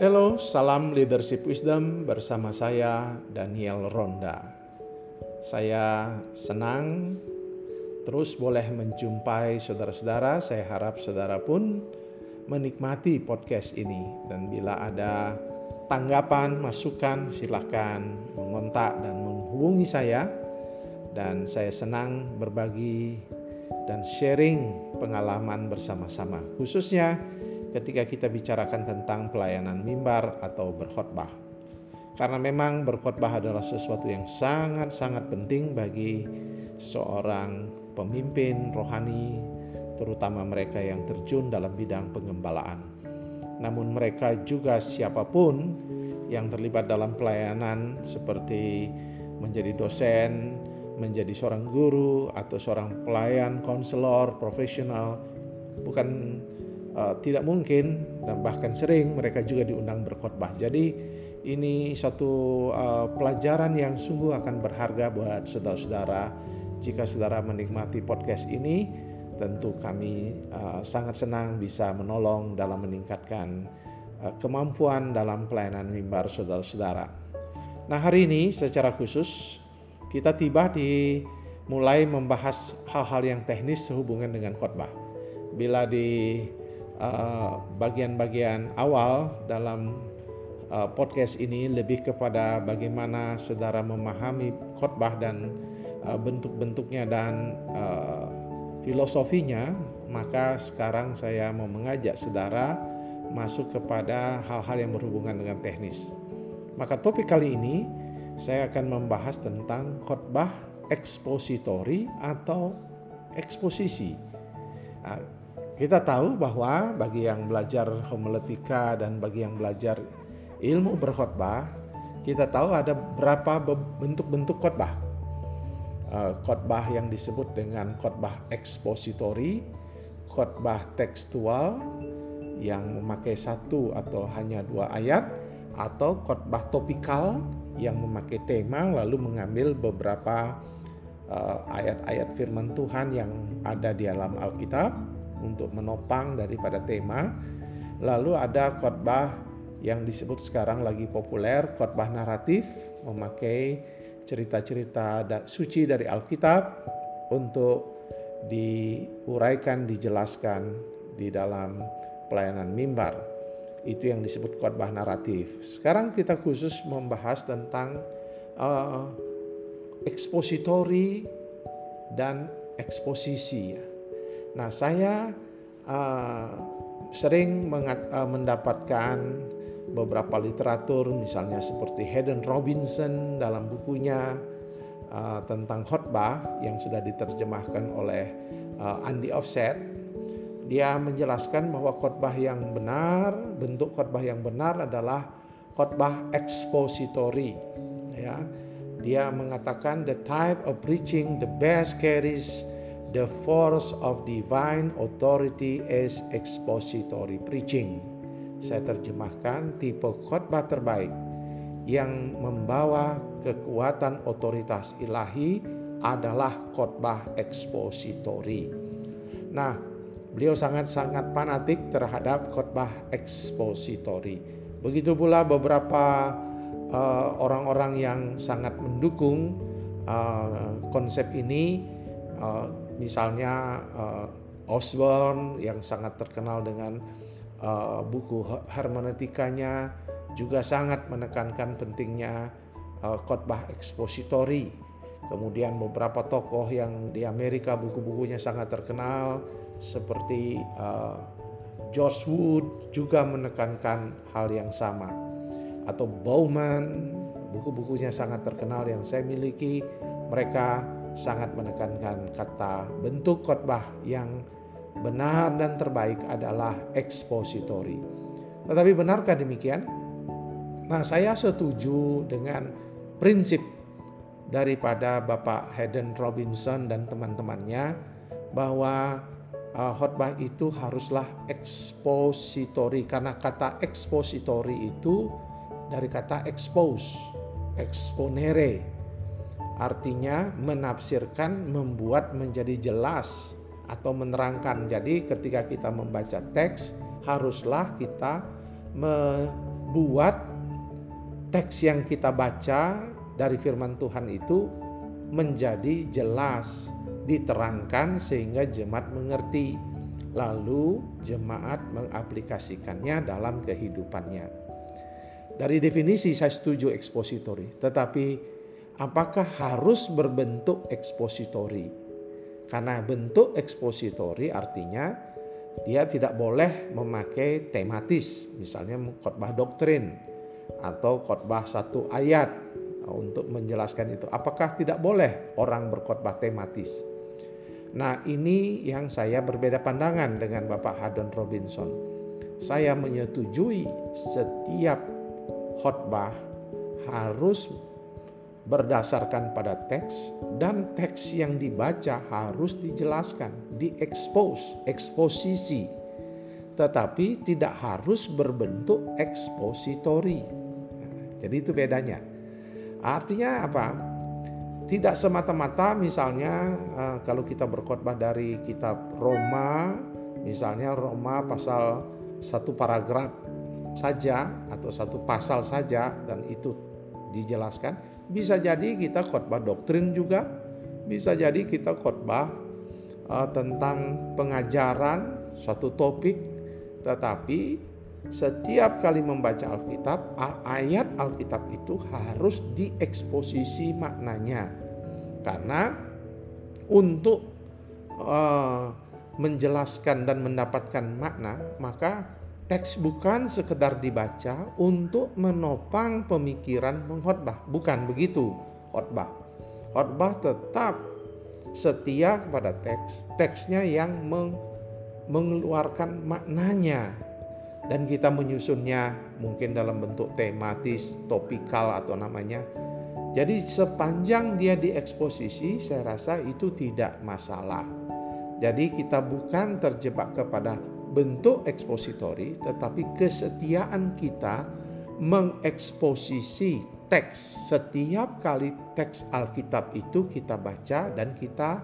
Halo, salam leadership wisdom bersama saya Daniel Ronda. Saya senang terus boleh menjumpai saudara-saudara. Saya harap saudara pun menikmati podcast ini dan bila ada tanggapan, masukan silakan mengontak dan menghubungi saya dan saya senang berbagi dan sharing pengalaman bersama-sama khususnya ketika kita bicarakan tentang pelayanan mimbar atau berkhotbah. Karena memang berkhotbah adalah sesuatu yang sangat-sangat penting bagi seorang pemimpin rohani, terutama mereka yang terjun dalam bidang pengembalaan. Namun mereka juga siapa pun yang terlibat dalam pelayanan seperti menjadi dosen, menjadi seorang guru atau seorang pelayan, konselor, profesional, bukan uh, tidak mungkin dan bahkan sering mereka juga diundang berkhotbah. Jadi ini satu uh, pelajaran yang sungguh akan berharga buat saudara-saudara. Jika saudara menikmati podcast ini, tentu kami uh, sangat senang bisa menolong dalam meningkatkan uh, kemampuan dalam pelayanan mimbar saudara-saudara. Nah, hari ini secara khusus kita tiba di mulai membahas hal-hal yang teknis sehubungan dengan khotbah. Bila di uh, bagian-bagian uh, awal dalam uh, podcast ini lebih kepada bagaimana saudara memahami khotbah dan uh, bentuk-bentuknya dan uh, filosofinya, maka sekarang saya mau mengajak saudara masuk kepada hal-hal yang berhubungan dengan teknis. Maka topik kali ini saya akan membahas tentang khotbah ekspositori atau eksposisi. Nah, kita tahu bahwa bagi yang belajar homiletika dan bagi yang belajar ilmu berkhotbah, kita tahu ada berapa bentuk-bentuk khotbah. Uh, khotbah yang disebut dengan khotbah ekspositori, khotbah tekstual yang memakai satu atau hanya dua ayat, atau khotbah topikal yang memakai tema lalu mengambil beberapa uh, ayat-ayat firman Tuhan yang ada di dalam Alkitab untuk menopang daripada tema. Lalu ada khotbah yang disebut sekarang lagi populer khotbah naratif memakai cerita-cerita suci dari Alkitab untuk diuraikan, dijelaskan di dalam pelayanan mimbar. Itu yang disebut khotbah naratif. Sekarang kita khusus membahas tentang uh, ekspositori dan eksposisi. Nah, saya uh, sering mengat, uh, mendapatkan beberapa literatur, misalnya seperti Hayden Robinson dalam bukunya uh, tentang khotbah yang sudah diterjemahkan oleh uh, Andy Offset dia menjelaskan bahwa khotbah yang benar, bentuk khotbah yang benar adalah khotbah expository. Ya. Dia mengatakan the type of preaching the best carries the force of divine authority is expository preaching. Saya terjemahkan tipe khotbah terbaik yang membawa kekuatan otoritas ilahi adalah khotbah ekspositori. Nah, Beliau sangat-sangat fanatik terhadap khotbah ekspositori. Begitu pula beberapa uh, orang-orang uh, yang sangat mendukung uh, konsep ini, uh, misalnya uh, Osborne yang sangat terkenal dengan uh, buku hermeneutikanya juga sangat menekankan pentingnya uh, khotbah ekspositori. Kemudian beberapa tokoh yang di Amerika buku-bukunya sangat terkenal seperti uh, George Wood juga menekankan hal yang sama atau Bauman buku-bukunya sangat terkenal yang saya miliki mereka sangat menekankan kata bentuk khotbah yang benar dan terbaik adalah ekspositori. Tetapi benarkah demikian? Nah, saya setuju dengan prinsip daripada Bapak Hayden Robinson dan teman-temannya bahwa uh, khotbah itu haruslah ekspositori karena kata ekspositori itu dari kata expose, exponere. Artinya menafsirkan, membuat menjadi jelas atau menerangkan. Jadi ketika kita membaca teks haruslah kita buat teks yang kita baca dari firman Tuhan itu menjadi jelas, diterangkan sehingga jemaat mengerti. Lalu jemaat mengaplikasikannya dalam kehidupannya. Dari definisi saya setuju ekspositori, tetapi apakah harus berbentuk ekspositori? Karena bentuk ekspositori artinya dia tidak boleh memakai tematis, misalnya khotbah doktrin atau khotbah satu ayat untuk menjelaskan itu. Apakah tidak boleh orang berkhotbah tematis? Nah, ini yang saya berbeda pandangan dengan Bapak Hadon Robinson. Saya menyetujui setiap khotbah harus berdasarkan pada teks dan teks yang dibaca harus dijelaskan, diekspos, eksposisi. Tetapi tidak harus berbentuk ekspositori. Jadi itu bedanya. Artinya apa? Tidak semata-mata misalnya uh, kalau kita berkhotbah dari kitab Roma, misalnya Roma pasal satu paragraf saja atau satu pasal saja dan itu dijelaskan, bisa jadi kita khotbah doktrin juga, bisa jadi kita khotbah uh, tentang pengajaran suatu topik, tetapi setiap kali membaca Alkitab, ayat Alkitab itu harus dieksposisi maknanya. Karena untuk uh, menjelaskan dan mendapatkan makna, maka teks bukan sekedar dibaca untuk menopang pemikiran mengkhotbah, bukan begitu khotbah. Khotbah tetap setia kepada teks, teksnya yang mengeluarkan maknanya dan kita menyusunnya mungkin dalam bentuk tematis, topikal atau namanya. Jadi sepanjang dia dieksposisi saya rasa itu tidak masalah. Jadi kita bukan terjebak kepada bentuk ekspositori tetapi kesetiaan kita mengeksposisi teks. Setiap kali teks Alkitab itu kita baca dan kita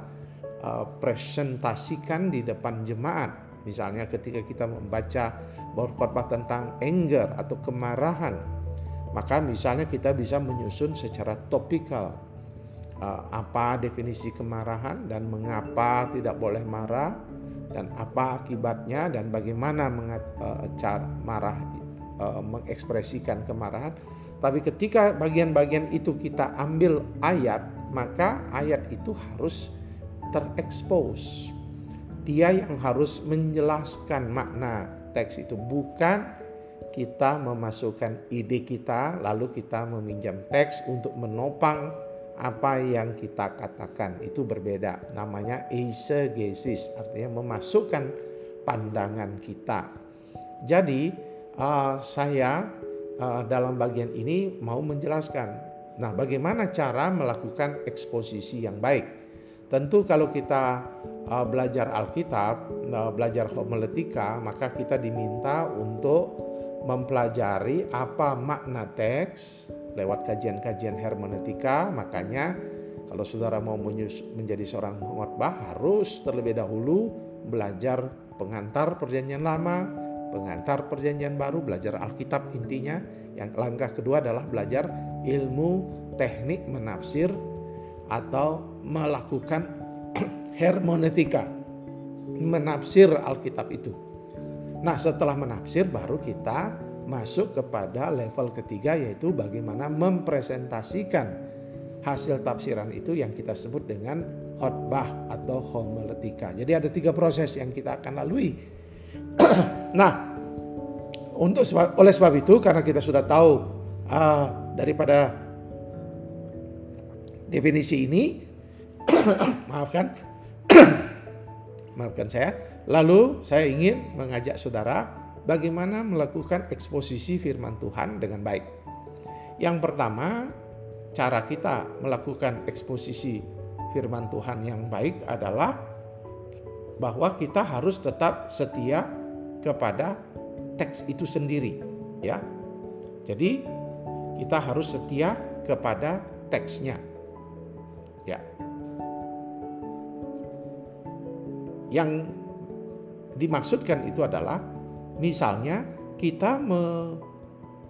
uh, presentasikan di depan jemaat. Misalnya ketika kita membaca khotbah tentang anger atau kemarahan, maka misalnya kita bisa menyusun secara topikal uh, apa definisi kemarahan dan mengapa tidak boleh marah dan apa akibatnya dan bagaimana uh, cara marah uh, mengekspresikan kemarahan. Tapi ketika bagian-bagian itu kita ambil ayat, maka ayat itu harus terekspos dia yang harus menjelaskan makna teks itu bukan kita memasukkan ide kita lalu kita meminjam teks untuk menopang apa yang kita katakan itu berbeda. Namanya eisegesis artinya memasukkan pandangan kita. Jadi uh, saya uh, dalam bagian ini mau menjelaskan nah bagaimana cara melakukan eksposisi yang baik. Tentu kalau kita uh, belajar Alkitab, uh, belajar homiletika, maka kita diminta untuk mempelajari apa makna teks lewat kajian-kajian hermeneutika. Makanya kalau saudara mau menjadi seorang khotbah harus terlebih dahulu belajar pengantar perjanjian lama, pengantar perjanjian baru, belajar Alkitab intinya. Yang langkah kedua adalah belajar ilmu teknik menafsir atau melakukan hermeneutika, menafsir Alkitab itu. Nah, setelah menafsir baru kita masuk kepada level ketiga yaitu bagaimana mempresentasikan hasil tafsiran itu yang kita sebut dengan khotbah atau homiletika. Jadi ada tiga proses yang kita akan lalui. nah, untuk oleh sebab itu karena kita sudah tahu uh, daripada definisi ini, maafkan, maafkan saya. Lalu saya ingin mengajak saudara bagaimana melakukan eksposisi firman Tuhan dengan baik. Yang pertama, cara kita melakukan eksposisi firman Tuhan yang baik adalah bahwa kita harus tetap setia kepada teks itu sendiri, ya. Jadi kita harus setia kepada teksnya. Ya, Yang dimaksudkan itu adalah misalnya kita me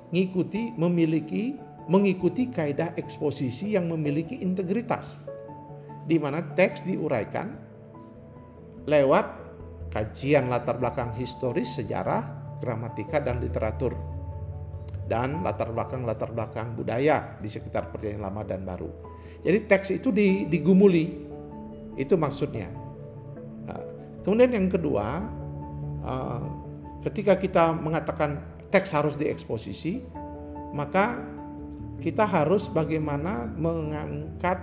mengikuti memiliki mengikuti kaidah eksposisi yang memiliki integritas di mana teks diuraikan lewat kajian latar belakang historis, sejarah, gramatika dan literatur dan latar belakang-latar belakang budaya di sekitar perjanjian lama dan baru. Jadi teks itu digumuli. Itu maksudnya. Nah, kemudian yang kedua, uh, ketika kita mengatakan teks harus dieksposisi, maka kita harus bagaimana mengangkat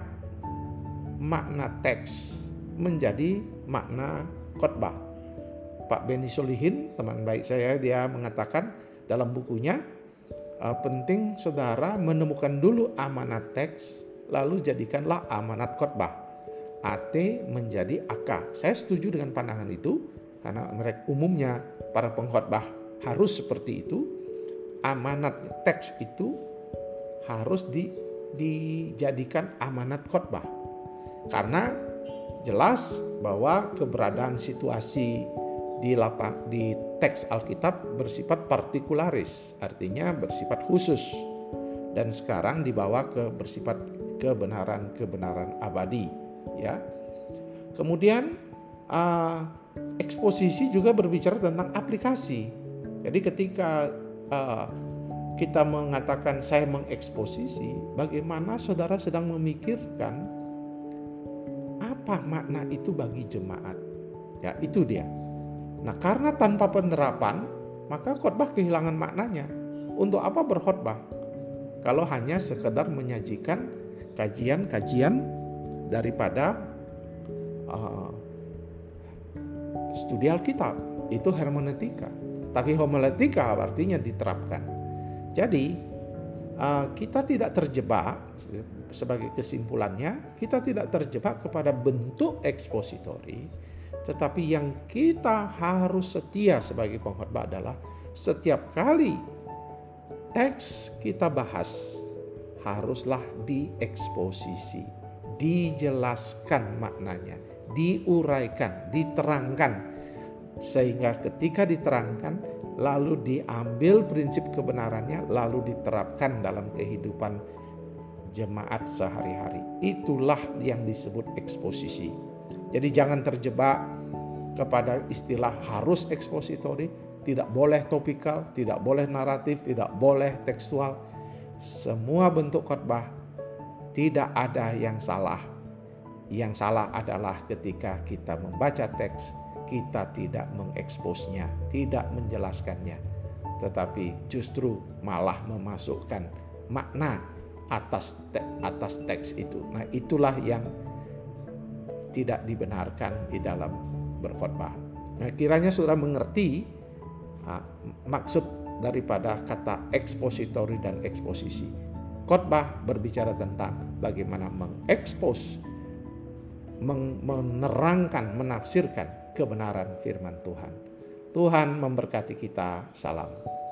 makna teks menjadi makna khotbah. Pak Beni Solihin, teman baik saya, dia mengatakan dalam bukunya, uh, penting saudara menemukan dulu amanat teks, lalu jadikanlah amanat khotbah. AT menjadi AK. Saya setuju dengan pandangan itu karena mereka umumnya para pengkhotbah harus seperti itu. Amanat teks itu harus di, dijadikan amanat khotbah. Karena jelas bahwa keberadaan situasi di lapang di teks Alkitab bersifat partikularis, artinya bersifat khusus. Dan sekarang dibawa ke bersifat kebenaran-kebenaran abadi, ya. Kemudian uh, eksposisi juga berbicara tentang aplikasi. Jadi ketika uh, kita mengatakan saya mengeksposisi, bagaimana saudara sedang memikirkan apa makna itu bagi jemaat? Ya, itu dia. Nah, karena tanpa penerapan, maka khotbah kehilangan maknanya. Untuk apa berkhotbah? Kalau hanya sekedar menyajikan kajian-kajian daripada uh, studi Alkitab, itu hermeneutika. Tapi homiletika artinya diterapkan. Jadi uh, kita tidak terjebak sebagai kesimpulannya, kita tidak terjebak kepada bentuk ekspositori, tetapi yang kita harus setia sebagai pengkhotbah adalah setiap kali teks kita bahas haruslah dieksposisi, dijelaskan maknanya, diuraikan, diterangkan sehingga ketika diterangkan lalu diambil prinsip kebenarannya lalu diterapkan dalam kehidupan jemaat sehari-hari. Itulah yang disebut eksposisi. Jadi jangan terjebak kepada istilah harus ekspositori, tidak boleh topikal, tidak boleh naratif, tidak boleh tekstual. Semua bentuk khotbah tidak ada yang salah. Yang salah adalah ketika kita membaca teks, kita tidak mengeksposnya, tidak menjelaskannya, tetapi justru malah memasukkan makna atas te atas teks itu. Nah, itulah yang tidak dibenarkan di dalam berkhotbah. Nah, kiranya saudara mengerti uh, maksud daripada kata ekspositori dan eksposisi. Khotbah berbicara tentang bagaimana mengekspos, menerangkan, menafsirkan kebenaran firman Tuhan. Tuhan memberkati kita. Salam.